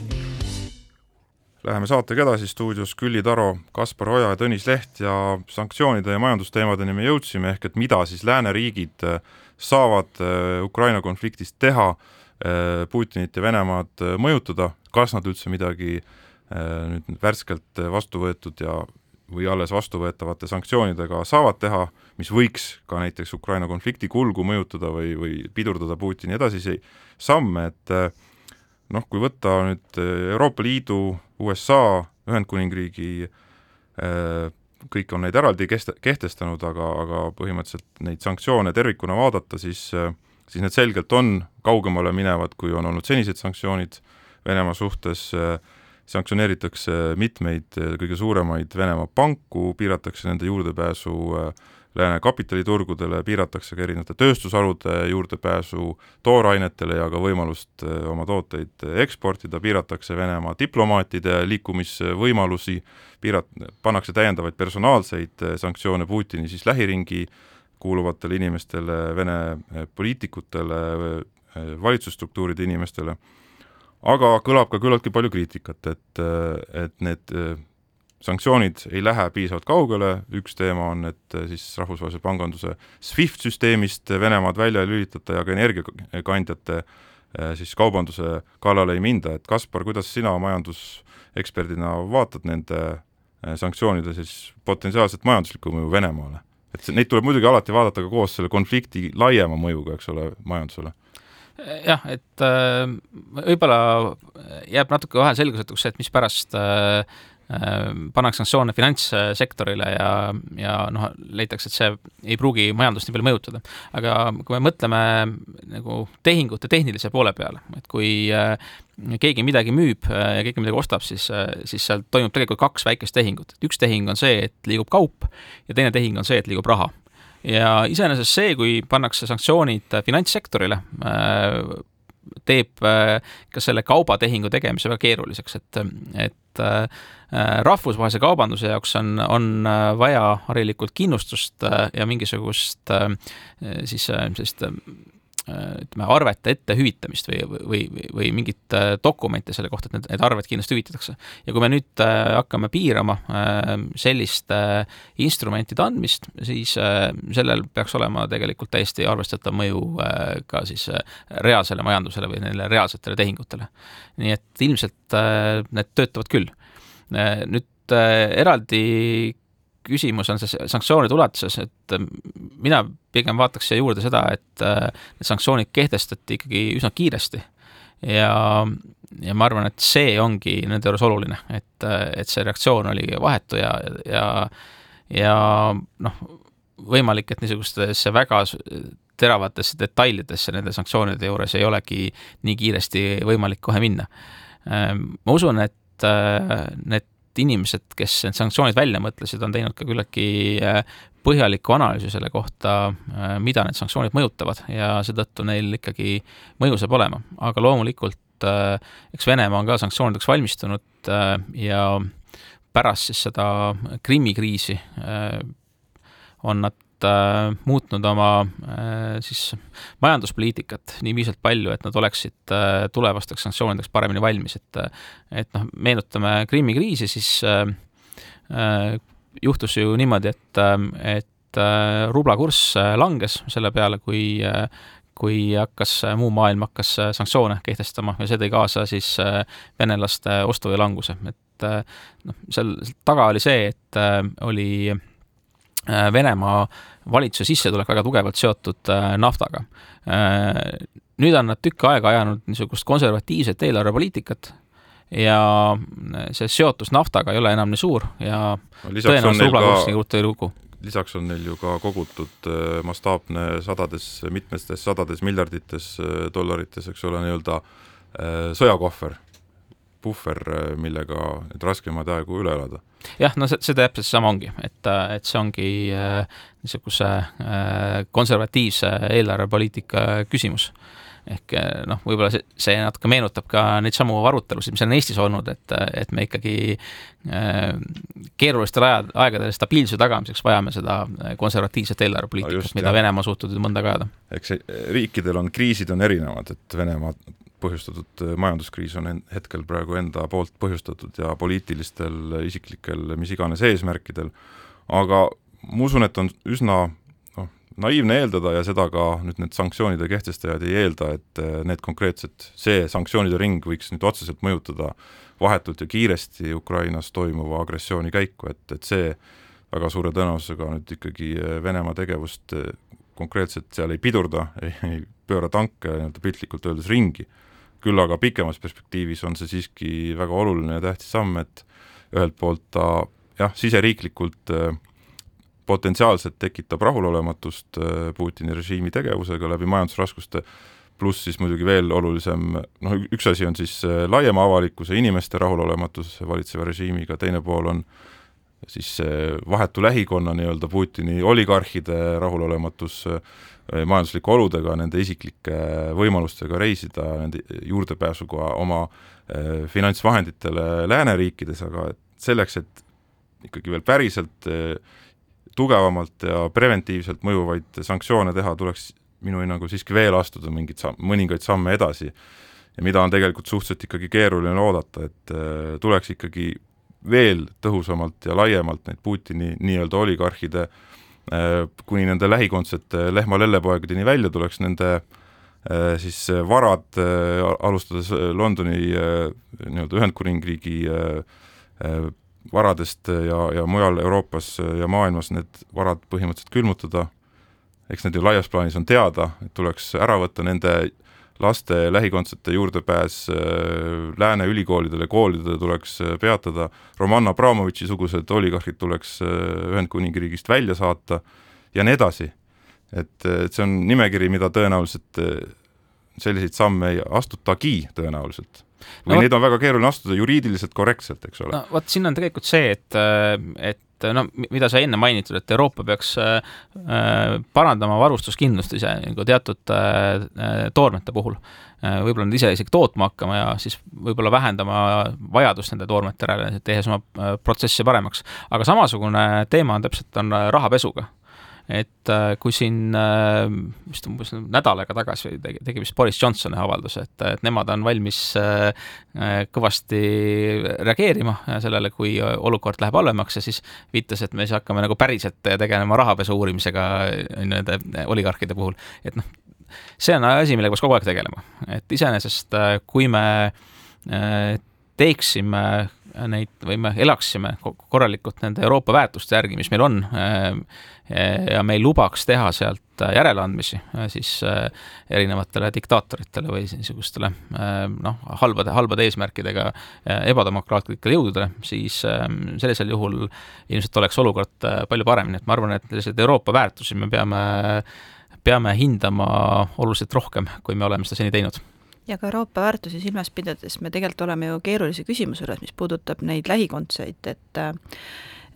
Läheme saatega edasi, stuudios Külli Taro, Kaspar Oja ja Tõnis Leht ja sanktsioonide ja majandusteemadeni me jõudsime, ehk et mida siis lääneriigid äh, saavad äh, Ukraina konfliktist teha, äh, Putinit ja Venemaad mõjutada, kas nad üldse midagi nüüd värskelt vastu võetud ja või alles vastuvõetavate sanktsioonidega saavad teha, mis võiks ka näiteks Ukraina konflikti kulgu mõjutada või, või pidurdada Putini edasisi samme, et eh, noh, kui võtta nüüd Euroopa Liidu, USA, Ühendkuningriigi kõik on neid eraldi kest-, kehtestanud, aga, aga põhimõtteliselt neid sanktsioone tervikuna vaadata, siis siis need selgelt on kaugemale minevad, kui on olnud senised sanktsioonid Venemaa suhtes äh, sanktsioneeritakse mitmeid kõige suuremaid Venemaa panku, piiratakse nende juurdepääsu äh, lääne kapitaliturgudele, piiratakse ka erinevate tööstusharude juurdepääsu toorainetele ja ka võimalust äh, oma tooteid eksportida, piiratakse Venemaa diplomaatide liikumisvõimalusi, piirat-, pannakse täiendavaid personaalseid äh, sanktsioone Putini siis lähiringi kuuluvatele inimestele, Vene poliitikutele, valitsusstruktuuride inimestele aga kõlab ka küllaltki palju kriitikat, et, et need äh, sanktsioonid ei lähe piisavalt kaugele, üks teema on, et äh, siis rahvusvahelise panganduse SWIFT süsteemist Venemaad välja ei lülitata ja ka energiakandjate äh, siis kaubanduse kallale ei minda, et Kaspar, kuidas sina majanduseksperdina vaatad nende sanktsioonide siis potentsiaalset majanduslikku mõju Venemaale? et neid tuleb muidugi alati vaadata ka koos selle konflikti laiema mõjuga, eks ole, majandusele jah, et äh, võib-olla jääb natuke vahel selgusetuks, et mispärast äh, äh, pannakse sanktsioone finantssektorile ja, ja noh, leitakse, et see ei pruugi majandust nii palju mõjutada. aga kui me mõtleme nagu tehingute tehnilise poole peale, et kui äh, keegi midagi müüb äh, ja keegi midagi ostab, siis, äh, siis seal toimub tegelikult kaks väikest tehingut. üks tehing on see, et liigub kaup ja teine tehing on see, et liigub raha ja iseenesest see, kui pannakse sanktsioonid finantssektorile, äh, teeb äh, ka selle kaubatehingu tegemise väga keeruliseks, et, et äh, rahvusvahelise kaubanduse jaoks on, on vaja harilikult kindlustust ja mingisugust siis sellist ütleme, arvete ette hüvitamist või, või, või, või mingit äh, dokumente selle kohta, et need, need arved kindlasti hüvitatakse. ja kui me nüüd äh, hakkame piirama äh, selliste instrumentide andmist, siis sellel peaks olema tegelikult täiesti arvestatav mõju ka siis reaalsele majandusele või neile reaalsetele tehingutele. nii et ilmselt need töötavad küll. nüüd eraldi küsimus on see sanktsioonide ulatuses, et ähm, mina pigem vaataks siia juurde seda, et äh, need sanktsioonid kehtestati ikkagi üsna kiiresti. ja, ja ma arvan, et see ongi nende juures oluline, et, äh, et see reaktsioon oli vahetu ja, ja, ja noh, võimalik, et niisugustesse väga teravatesse detailidesse nende sanktsioonide juures ei olegi nii kiiresti võimalik kohe minna. Ähm, ma usun, et äh, need inimesed, kes need sanktsioonid välja mõtlesid, on teinud ka küllaltki äh, põhjaliku analüüsi selle kohta, äh, mida need sanktsioonid mõjutavad ja seetõttu neil ikkagi mõju saab olema, aga loomulikult äh, eks Venemaa on ka sanktsioonideks valmistunud ja pärast siis seda Krimmi kriisi on nad äh, muutnud oma äh, siis majanduspoliitikat nii piisavalt palju, et nad oleksid äh, tulevasteks sanktsioonideks paremini valmis, et et noh, meenutame Krimmi kriisi, siis äh, äh, juhtus ju niimoodi, et, äh, et äh, rubla kurss äh, langes selle peale, kui äh, kui hakkas, muu maailm hakkas sanktsioone kehtestama ja see tõi kaasa siis venelaste ostujõu languse, et noh, seal taga oli see, et oli Venemaa valitsuse sissetulek väga tugevalt seotud äh, naftaga. Äh, nüüd on nad tükk aega ajanud niisugust konservatiivset eelarvepoliitikat ja äh, see seotus naftaga ei ole enam nii suur ja tõenäoliselt rublakurss nii ruttu ei lugu lisaks on neil ju ka kogutud mastaapne sadades, mitmetes sadades miljardites dollarites, eks ole, nii-öelda sõjakohver puhver, millega neid raskemaid aegu üle elada. Jah, no see, see täpselt seesama ongi, et, et see ongi äh, niisuguse äh, konservatiivse eelarvepoliitika küsimus. ehk eh, noh, võib-olla see, see natuke meenutab ka neid samu arutelusid, mis on Eestis olnud, et, et me ikkagi äh, keerulistel ajad, aegadel stabiilsuse tagamiseks vajame seda konservatiivset eelarvepoliitikat no, mida. Venemaa suutnud mõnda aega ajada. eks riikidel on, kriisid on erinevad, et Venemaa põhjustatud majanduskriis on hetkel praegu enda poolt põhjustatud ja poliitilistel, isiklikel, mis iganes eesmärkidel, aga ma usun, et on üsna naiivne eeldada ja seda ka nüüd need sanktsioonide kehtestajad ei eelda, et need konkreetsed, see sanktsioonide ring võiks nüüd otseselt mõjutada vahetult ja kiiresti Ukrainas toimuva agressiooni käiku, et, et see väga suure tõenäosusega nüüd ikkagi Venemaa tegevust konkreetselt seal ei pidurda, ei pööra tanke nii-öelda piltlikult öeldes ringi. Küll aga pikemas perspektiivis on see siiski väga oluline ja tähtis samm, et ühelt poolt ta jah, siseriiklikult äh, potentsiaalselt tekitab rahulolematust äh, Putini režiimi tegevusega läbi majandusraskuste, pluss siis muidugi veel olulisem, noh, üks asi on siis äh, laiema avalikkuse, inimeste rahulolematus valitseva režiimiga, teine pool on siis vahetu lähikonna nii-öelda Putini oligarhide rahulolematus majanduslike oludega, nende isiklike võimalustega reisida, nende juurdepääsuga oma finantsvahenditele lääneriikides, aga selleks, et ikkagi veel päriselt tugevamalt ja preventiivselt mõjuvaid sanktsioone teha, tuleks minu hinnangul siiski veel astuda mingeid samm, mõningaid samme edasi. ja mida on tegelikult suhteliselt ikkagi keeruline oodata, et tuleks ikkagi veel tõhusamalt ja laiemalt neid Putini nii-öelda oligarhide äh, kuni nende lähikondsete lehma-lellepoegadeni välja tuleks, nende äh, siis varad, alustades Londoni nii-öelda Ühendkuningriigi varadest ja, ja mujal Euroopas ja maailmas need varad põhimõtteliselt külmutada, eks need ju laias plaanis on teada, et tuleks ära võtta nende laste lähikondsete juurdepääs äh, lääne ülikoolidele, koolidele tuleks äh, peatada, Roman Abramovitši sugused oligarhid tuleks äh, Ühendkuningriigist välja saata ja nii edasi. et, et see on nimekiri, mida tõenäoliselt selliseid samme ei astutagi tõenäoliselt või no, neid on väga keeruline astuda juriidiliselt korrektselt, eks ole. no vot, siin on tegelikult see, et, et no mida sa enne mainitud, et Euroopa peaks äh, parandama varustuskindlust ise nagu teatud äh, toormete puhul äh,. võib-olla nad ise isegi tootma hakkama ja siis võib-olla vähendama vajadust nende toormete järele, tehes oma äh, protsessi paremaks. aga samasugune teema on täpselt, on rahapesuga et äh, kui siin äh, vist umbes nädal aega tagasi tegi, tegi vist Boris Johnsoni avalduse, et, et nemad on valmis äh, kõvasti reageerima sellele, kui olukord läheb halvemaks ja siis viitas, et me siis hakkame nagu päriselt tegelema rahapesu uurimisega nende oligarhide puhul, et noh, see on asi, millega peaks kogu aeg tegelema, et iseenesest kui me teeksime neid või me elaksime korralikult nende Euroopa väärtuste järgi, mis meil on, ja me ei lubaks teha sealt järeleandmisi siis erinevatele diktaatoritele või niisugustele noh, halbade, halbade eesmärkidega ebademokraatlikele jõududele, siis sellisel juhul ilmselt oleks olukord palju parem, nii et ma arvan, et selliseid Euroopa väärtusi me peame, peame hindama oluliselt rohkem, kui me oleme seda seni teinud. Ja ka Euroopa väärtusi silmas pidades me tegelikult oleme ju keerulise küsimuse juures, mis puudutab neid lähikondseid, et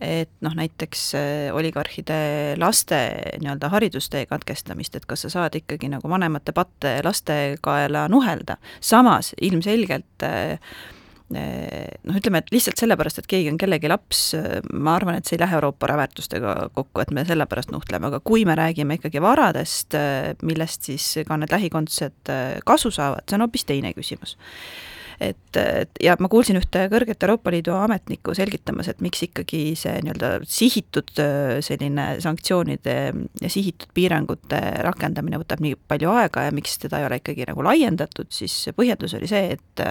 et noh, näiteks äh, oligarhide laste nii-öelda haridustee katkestamist, et kas sa saad ikkagi nagu vanemate patte laste kaela nuhelda, samas ilmselgelt äh, noh, ütleme, et lihtsalt sellepärast, et keegi on kellegi laps, ma arvan, et see ei lähe Euroopa väärtustega kokku, et me sellepärast nuhtleme, aga kui me räägime ikkagi varadest, millest siis ka need lähikondsed kasu saavad, see on hoopis teine küsimus et, et ja ma kuulsin ühte kõrget Euroopa Liidu ametnikku selgitamas, et miks ikkagi see nii-öelda sihitud selline sanktsioonide ja sihitud piirangute rakendamine võtab nii palju aega ja miks teda ei ole ikkagi nagu laiendatud, siis põhjendus oli see, et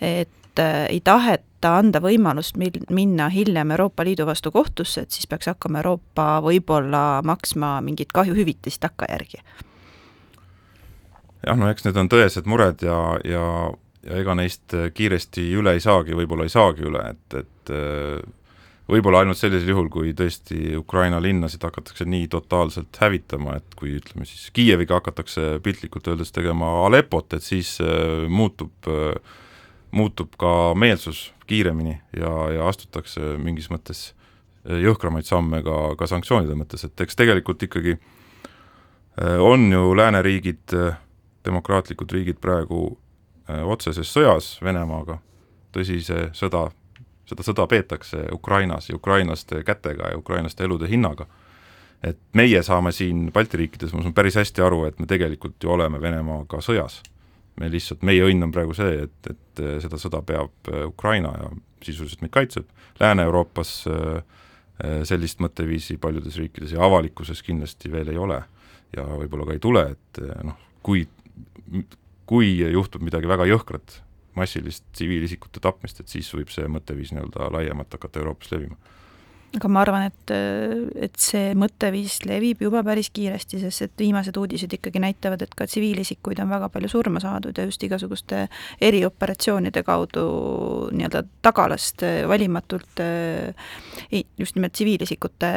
et et äh, ei taheta anda võimalust mil-, minna hiljem Euroopa Liidu vastu kohtusse, et siis peaks hakkama Euroopa võib-olla maksma mingit kahjuhüvitist takkajärgi. jah, no eks need on tõesed mured ja, ja, ja ega neist kiiresti üle ei saagi, võib-olla ei saagi üle, et, et äh, võib-olla ainult sellisel juhul, kui tõesti Ukraina linnasid hakatakse nii totaalselt hävitama, et kui ütleme siis Kiieviga hakatakse piltlikult öeldes tegema Aleppot, et siis äh, muutub äh, muutub ka meelsus kiiremini ja, ja astutakse mingis mõttes jõhkramaid samme ka, ka sanktsioonide mõttes, et eks tegelikult ikkagi on ju lääneriigid demokraatlikud riigid praegu otseses sõjas Venemaaga, tõsi, see sõda, seda sõda peetakse Ukrainas ja ukrainlaste kätega ja ukrainlaste elude hinnaga et meie saame siin Balti riikides, ma saan päris hästi aru, et me tegelikult ju oleme Venemaaga sõjas. me lihtsalt, meie õnn on praegu see, et, et seda sõda peab äh, Ukraina ja sisuliselt meid kaitseb, Lääne-Euroopas äh, äh, sellist mõtteviisi paljudes riikides ja avalikkuses kindlasti veel ei ole. ja võib-olla ka ei tule, et noh, kui, kui juhtub midagi väga jõhkrat, massilist tsiviilisikute tapmist, et siis võib see mõtteviis nii-öelda laiemalt hakata Euroopas levima aga ma arvan, et, et see mõtteviis levib juba päris kiiresti, sest et viimased uudised ikkagi näitavad, et ka tsiviilisikuid on väga palju surma saadud ja just igasuguste erioperatsioonide kaudu nii-öelda tagalast valimatult just nimelt tsiviilisikute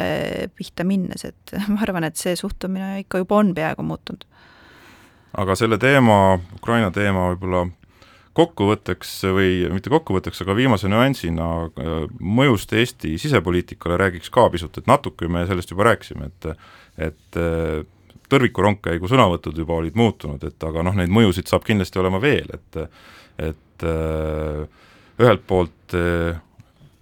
pihta minnes, et ma arvan, et see suhtumine ikka juba on peaaegu muutunud. Aga selle teema, Ukraina teema võib-olla kokkuvõtteks või mitte kokkuvõtteks, aga viimase nüansina mõjust Eesti sisepoliitikale räägiks ka pisut, et natuke me sellest juba rääkisime, et et tõrviku rongkäigu sõnavõtud juba olid muutunud, et aga noh, neid mõjusid saab kindlasti olema veel, et et ühelt poolt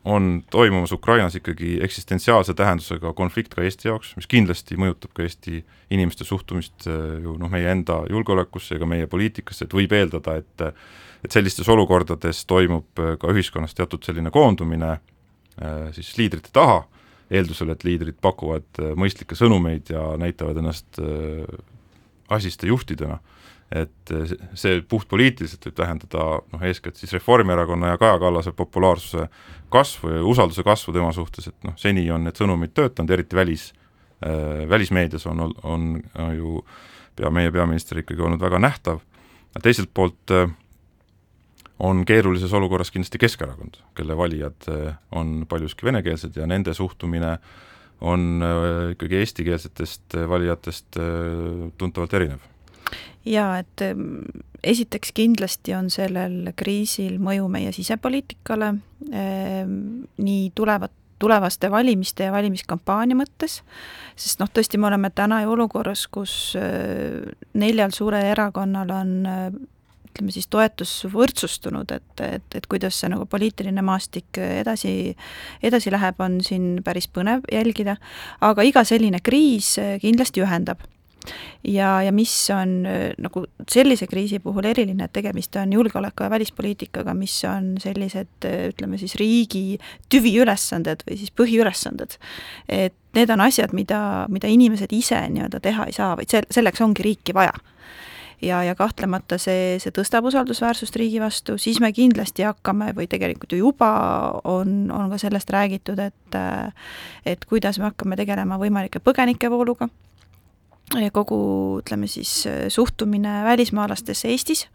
on toimumas Ukrainas ikkagi eksistentsiaalse tähendusega konflikt ka Eesti jaoks, mis kindlasti mõjutab ka Eesti inimeste suhtumist ju noh, meie enda julgeolekusse ja ka meie poliitikasse, et võib eeldada, et et sellistes olukordades toimub äh, ka ühiskonnas teatud selline koondumine äh, siis liidrite taha, eeldusel, et liidrid pakuvad äh, mõistlikke sõnumeid ja näitavad ennast asiste juhtidena, et see puhtpoliitiliselt võib tähendada noh, eeskätt siis Reformierakonna ja Kaja Kallase populaarsuse kasvu ja usalduse kasvu tema suhtes, et noh, seni on need sõnumid töötanud, eriti välis, välismeedias on, on, on ju pea, meie peaminister ikkagi olnud väga nähtav, teiselt poolt äh, on keerulises olukorras kindlasti Keskerakond, kelle valijad eh, on paljuski venekeelsed ja nende suhtumine on eh, ikkagi eestikeelsetest eh, valijatest tuntavalt erinev. Jaa, et esiteks kindlasti on sellel kriisil mõju meie sisepoliitikale, nii tulevat tulevaste valimiste ja valimiskampaania mõttes, sest noh, tõesti, me oleme täna ju olukorras, kus neljal suurel erakonnal on ütleme siis toetus võrdsustunud, et, et, et kuidas see nagu poliitiline maastik edasi, edasi läheb, on siin päris põnev jälgida, aga iga selline kriis kindlasti ühendab ja, ja mis on nagu sellise kriisi puhul eriline, et tegemist on julgeoleku- ja välispoliitikaga, mis on sellised ütleme siis riigi tüviülesanded või siis põhiülesanded. et need on asjad, mida, mida inimesed ise nii-öelda teha ei saa, vaid sel-, selleks ongi riiki vaja ja, ja kahtlemata see, see tõstab usaldusväärsust riigi vastu, siis me kindlasti hakkame või tegelikult ju juba on, on ka sellest räägitud, et et kuidas me hakkame tegelema võimalike põgenikevooluga kogu, ütleme siis, suhtumine välismaalastesse Eestis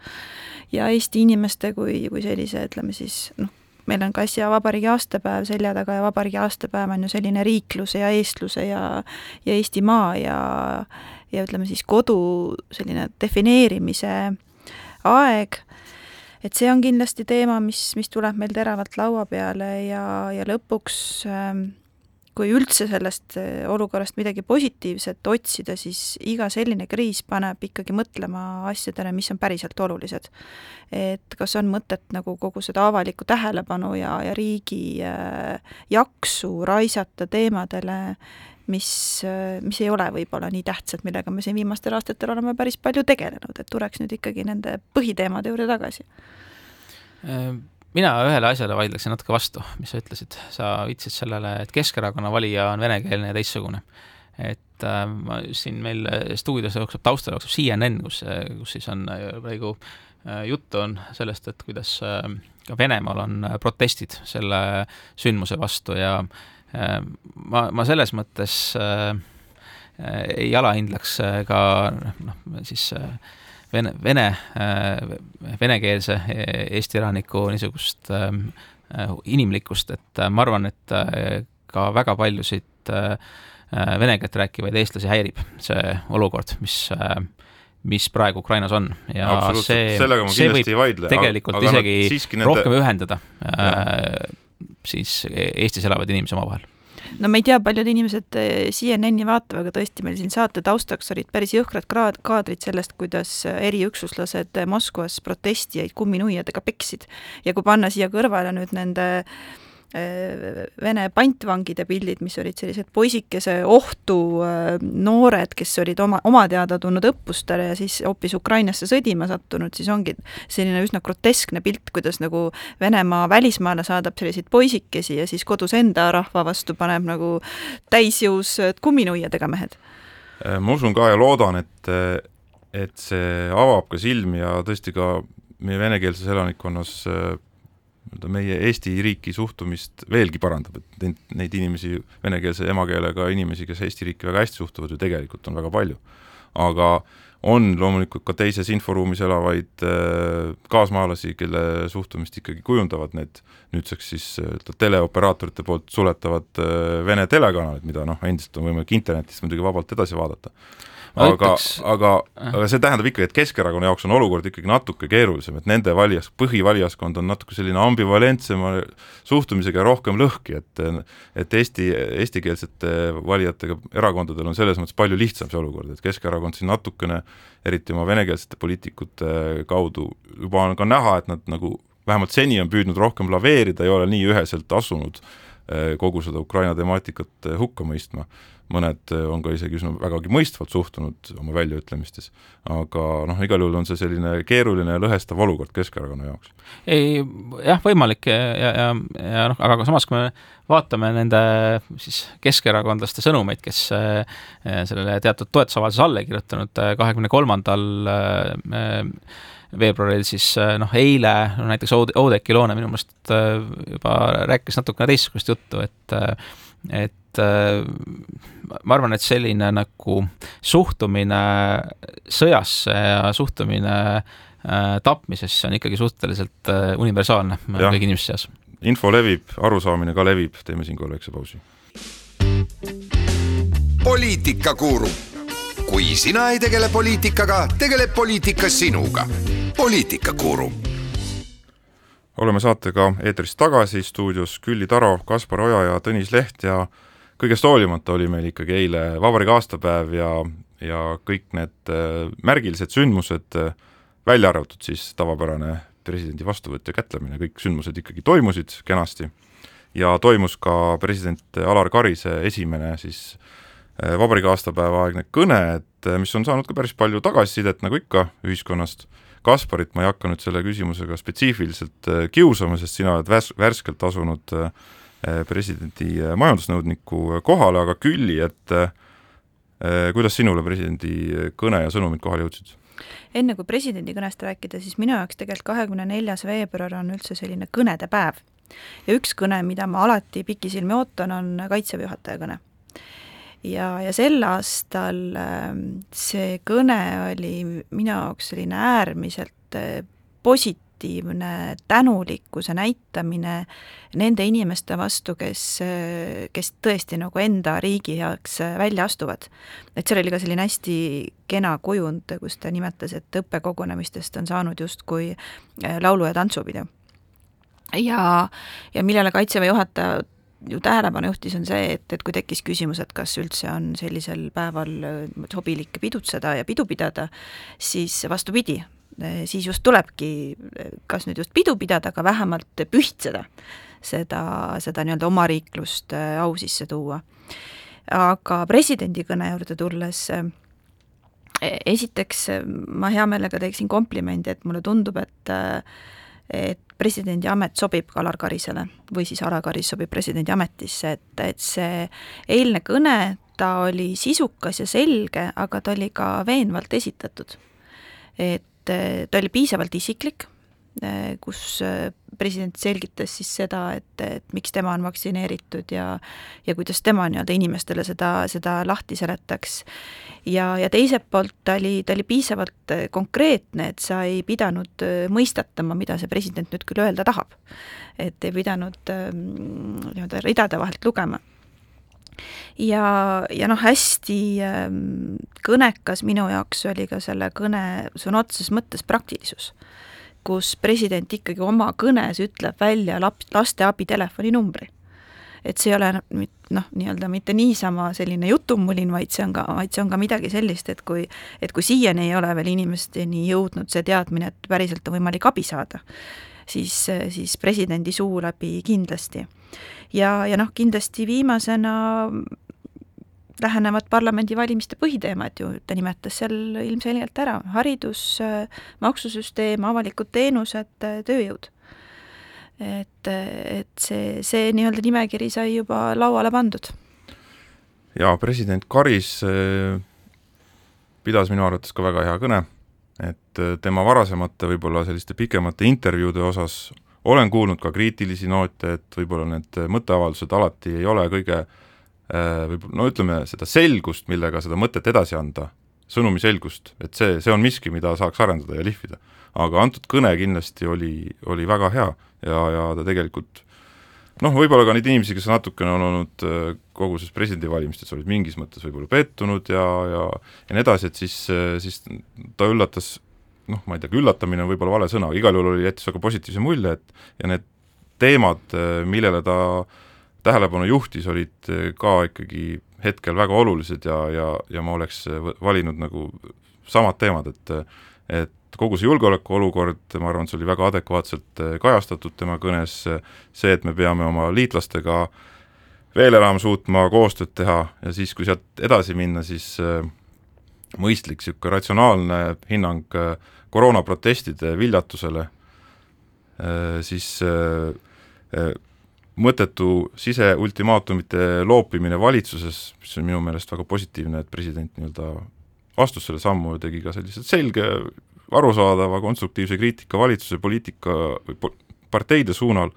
ja Eesti inimeste kui, kui sellise, ütleme siis noh, meil on ka äsja vabariigi aastapäev selja taga ja vabariigi aastapäev on ju selline riikluse ja eestluse ja ja Eestimaa ja ja ütleme siis kodu selline defineerimise aeg, et see on kindlasti teema, mis, mis tuleb meil teravalt laua peale ja, ja lõpuks ähm, kui üldse sellest äh, olukorrast midagi positiivset otsida, siis iga selline kriis paneb ikkagi mõtlema asjadele, mis on päriselt olulised. et kas on mõtet nagu kogu seda avalikku tähelepanu ja, ja riigi äh, jaksu raisata teemadele, mis, mis ei ole võib-olla nii tähtsad, millega me siin viimastel aastatel oleme päris palju tegelenud, et tuleks nüüd ikkagi nende põhiteemade juurde tagasi. Mina ühele asjale vaidleksin natuke vastu, mis sa ütlesid, sa viitasid sellele, et Keskerakonna valija on venekeelne ja teistsugune. et äh, ma siin meil stuudios jookseb, taustal jookseb CNN, kus, kus siis on praegu äh, juttu on sellest, et kuidas äh, ka Venemaal on protestid selle sündmuse vastu ja äh, Äh, ma, ma selles mõttes äh, äh, ei alahindlaks ka noh, siis vene, vene, venekeelse Eesti elaniku niisugust inimlikkust, et ma arvan, et ka väga paljusid vene keelt rääkivaid eestlasi häirib see olukord, mis mis praegu Ukrainas on. Ja see, see võib vaidle, tegelikult aga, isegi nende... rohkem ühendada ja. siis Eestis elavad inimesi omavahel no ma ei tea, paljud inimesed eh, CNN-i vaatavad, aga tõesti, meil siin saate taustaks olid päris jõhkrad kraad, kaadrid sellest, kuidas eriüksuslased Moskvas protestijaid kumminuiadega peksid. ja kui panna siia kõrvale nüüd nende Äh, Vene pantvangide pildid, mis olid sellised poisikese ohtu äh, noored, kes olid oma, oma teada tulnud õppustele ja siis hoopis Ukrainasse sõdima sattunud, siis ongi selline üsna groteskne pilt, kuidas nagu Venemaa välismaale saadab selliseid poisikesi ja siis kodus enda rahva vastu paneb nagu täisjõus kumminuiadega mehed. Äh, ma usun ka ja loodan, et, et see avab ka silmi ja tõesti ka meie venekeelses elanikkonnas nii-öelda meie Eesti riiki suhtumist veelgi parandab, et neid, neid inimesi, venekeelse emakeelega inimesi, kes Eesti riiki väga hästi suhtuvad, ju tegelikult on väga palju. aga on loomulikult ka teises inforuumis elavaid äh, kaasmaalasi, kelle suhtumist ikkagi kujundavad need nüüdseks siis äh, teleoperaatorite poolt suletavad äh, Vene telekanalid, mida noh, endiselt on võimalik internetist muidugi vabalt edasi vaadata aga, aga, aga see tähendab ikkagi, et Keskerakonna jaoks on olukord ikkagi natuke keerulisem, et nende valijas, põhivalijaskond on natuke selline ambivalentsema suhtumisega ja rohkem lõhki, et et Eesti, eestikeelsete valijatega erakondadel on selles mõttes palju lihtsam see olukord, et Keskerakond siin natukene, eriti oma venekeelsete poliitikute kaudu, juba on ka näha, et nad nagu vähemalt seni on püüdnud rohkem laveerida, ei ole nii üheselt asunud eh, kogu seda Ukraina temaatikat eh, hukka mõistma mõned eh, on ka isegi üsna vägagi mõistvalt suhtunud oma väljaütlemistes, aga noh, igal juhul on see selline keeruline ja lõhestav olukord Keskerakonna jaoks. ei, jah, võimalik ja, ja, ja, ja noh, aga samas, kui me vaatame nende siis keskerakondlaste sõnumeid, kes äh, sellele teatud toetusavalduse alla kirjutanud eh, kahekümne kolmandal veebruaril, siis noh, eile no näiteks Oud-, Oudekki Loone minu meelest juba rääkis natukene teistsugust juttu, et et ma arvan, et selline nagu suhtumine sõjasse ja suhtumine äh, tapmisesse on ikkagi suhteliselt äh, universaalne kõigi inimeste seas. info levib, arusaamine ka levib, teeme siinkohal väikse pausi. poliitikakuru, kui sina ei tegele poliitikaga, tegeleb poliitika sinuga. poliitikakuru oleme saatega eetris tagasi, stuudios Külli Taro, Kaspar Oja ja Tõnis Leht ja kõigest hoolimata oli meil ikkagi eile vabariigi aastapäev ja, ja kõik need äh, märgilised sündmused, äh, välja arvatud siis tavapärane presidendi vastuvõtt ja kätlemine, kõik sündmused ikkagi toimusid kenasti ja toimus ka president Alar Karise esimene siis äh, vabariigi aastapäeva aegne kõne, et mis on saanud ka päris palju tagasisidet, nagu ikka, ühiskonnast. Kasparit ma ei hakka nüüd selle küsimusega spetsiifiliselt kiusama, sest sina oled värs-, värskelt asunud äh, presidendi majandusnõudniku kohale, aga Külli, et kuidas sinule presidendi kõne ja sõnumid kohale jõudsid? enne kui presidendi kõnest rääkida, siis minu jaoks tegelikult kahekümne neljas veebruar on üldse selline kõnede päev. ja üks kõne, mida ma alati pikisilmi ootan, on Kaitseväe juhataja kõne. Ja, ja sel aastal see kõne oli minu jaoks selline äärmiselt posi-, positiivne tänulikkuse näitamine nende inimeste vastu, kes, kes tõesti nagu enda riigi heaks välja astuvad. et seal oli ka selline hästi kena kujund, kus ta nimetas, et õppekogunemistest on saanud justkui laulu- ja tantsupidu. ja, ja millele Kaitseväe juhataja ju tähelepanu juhtis, on see, et, et kui tekkis küsimus, et kas üldse on sellisel päeval sobilik pidutseda ja pidu pidada, siis vastupidi, Eh, siis just tulebki eh, kas nüüd just pidu pidada, aga vähemalt pühitseda seda, seda nii-öelda omariiklust au sisse tuua. aga presidendi kõne juurde tulles, esiteks ma hea meelega teeksin komplimendi, et mulle tundub, et et presidendi amet sobib Alar Karisele või siis Alar Karis sobib presidendi ametisse, et, et see eilne kõne, ta oli sisukas ja selge, aga ta oli ka veenvalt esitatud. et eh, ta oli piisavalt isiklik, kus eh, president selgitas siis seda, et, et miks tema on vaktsineeritud ja ja kuidas tema nii-öelda inimestele seda, seda lahti seletaks. ja, ja teiselt poolt ta oli, ta oli piisavalt konkreetne, et sa ei pidanud mõistatama, mida see president nüüd küll öelda tahab. et ei pidanud nii-öelda ridade vahelt lugema ja, ja noh, hästi ähm, kõnekas minu jaoks oli ka selle kõne sõna otseses mõttes praktilisus, kus president ikkagi oma kõnes ütleb välja lap-, laste abitelefoni numbri. et see ei ole noh, nii-öelda mitte niisama selline jutumulin, vaid see on ka, vaid see on ka midagi sellist, et kui et kui siiani ei ole veel inimesteni jõudnud see teadmine, et päriselt on võimalik abi saada, siis, siis presidendi suu läbi kindlasti. ja, ja noh, kindlasti viimasena lähenevad parlamendivalimiste põhiteemad ju, ta nimetas seal ilmselgelt ära, haridus, maksusüsteem, avalikud teenused, tööjõud. et, et see, see nii-öelda nimekiri sai juba lauale pandud. jaa, president Karis eh, pidas minu arvates ka väga hea kõne, et eh, tema varasemate võib-olla selliste pikemate intervjuude osas olen kuulnud ka kriitilisi noote, et võib-olla need mõtteavaldused alati ei ole kõige äh, Äh, või no ütleme, seda selgust, millega seda mõtet edasi anda, sõnumi selgust, et see, see on miski, mida saaks arendada ja lihvida. aga antud kõne kindlasti oli, oli väga hea ja, ja ta tegelikult noh, võib-olla ka neid inimesi, kes natukene on olnud äh, kogu selles presidendivalimistes, olid mingis mõttes võib-olla pettunud ja, ja ja nii edasi, et siis, äh, siis ta üllatas noh, ma ei tea, üllatamine on võib-olla vale sõna, igal juhul oli, jättis väga positiivse mulje, et ja need teemad, millele ta äh, tähelepanu juhtis, olid eh, ka ikkagi hetkel väga olulised ja, ja, ja ma oleks eh, valinud nagu samad teemad, et et kogu see julgeolekuolukord, ma arvan, see oli väga adekvaatselt eh, kajastatud tema kõnes, see, et me peame oma liitlastega veel enam suutma koostööd teha ja siis, kui sealt edasi minna, siis mõistlik niisugune ratsionaalne hinnang koroonaprotestide viljatusele, siis mõttetu siseultimaatumite loopimine valitsuses, mis on minu meelest väga positiivne, et president nii-öelda astus selle sammu ja tegi ka sellise selge, arusaadava, konstruktiivse kriitika valitsuse poliitika või po-, parteide suunal,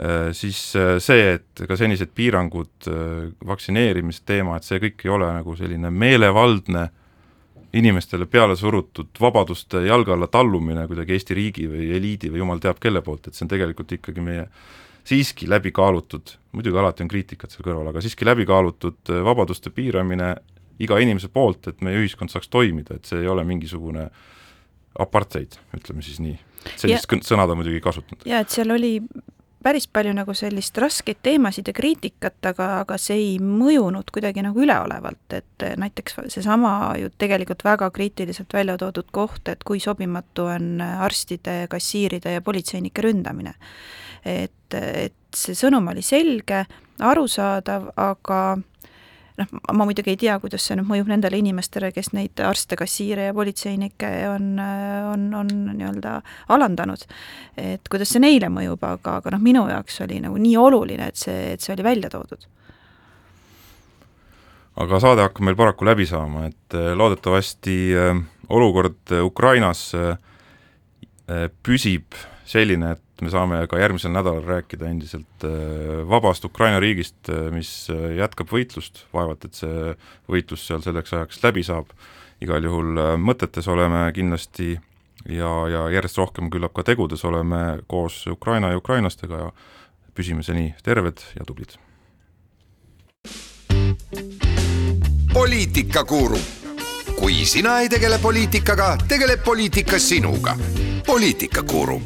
äh, siis äh, see, et ka senised piirangud, äh, vaktsineerimisteema, et see kõik ei ole nagu selline meelevaldne inimestele peale surutud vabaduste jalge alla tallumine kuidagi Eesti riigi või eliidi või jumal teab kelle poolt, et see on tegelikult ikkagi meie siiski läbi kaalutud, muidugi alati on kriitikat seal kõrval, aga siiski läbi kaalutud äh, vabaduste piiramine iga inimese poolt, et meie ühiskond saaks toimida, et see ei ole mingisugune apartheid, ütleme siis nii. sellist ja, sõna ta muidugi ei kasutanud. jaa, et seal oli päris palju nagu sellist raskeid teemasid ja kriitikat, aga, aga see ei mõjunud kuidagi nagu üleolevalt, et näiteks seesama ju tegelikult väga kriitiliselt välja toodud koht, et kui sobimatu on arstide, kassiiride ja politseinike ründamine. Et, et see sõnum oli selge, arusaadav, aga noh, ma muidugi ei tea, kuidas see nüüd mõjub nendele inimestele, kes neid arste, kassiire ja politseinikke on, on, on nii-öelda alandanud. et kuidas see neile mõjub, aga, aga noh, minu jaoks oli nagu nii oluline, et see, et see oli välja toodud. aga saade hakkab meil paraku läbi saama, et äh, loodetavasti äh, olukord Ukrainas äh, püsib selline, et et me saame ka järgmisel nädalal rääkida endiselt äh, vabast Ukraina riigist, äh, mis äh, jätkab võitlust, vaevalt et see võitlus seal selleks ajaks läbi saab, igal juhul mõtetes oleme kindlasti ja, ja järjest rohkem küllap ka tegudes oleme koos Ukraina ja ukrainlastega ja püsime seni terved ja tublid. poliitikakuru, kui sina ei tegele poliitikaga, tegeleb poliitika sinuga. poliitikakuru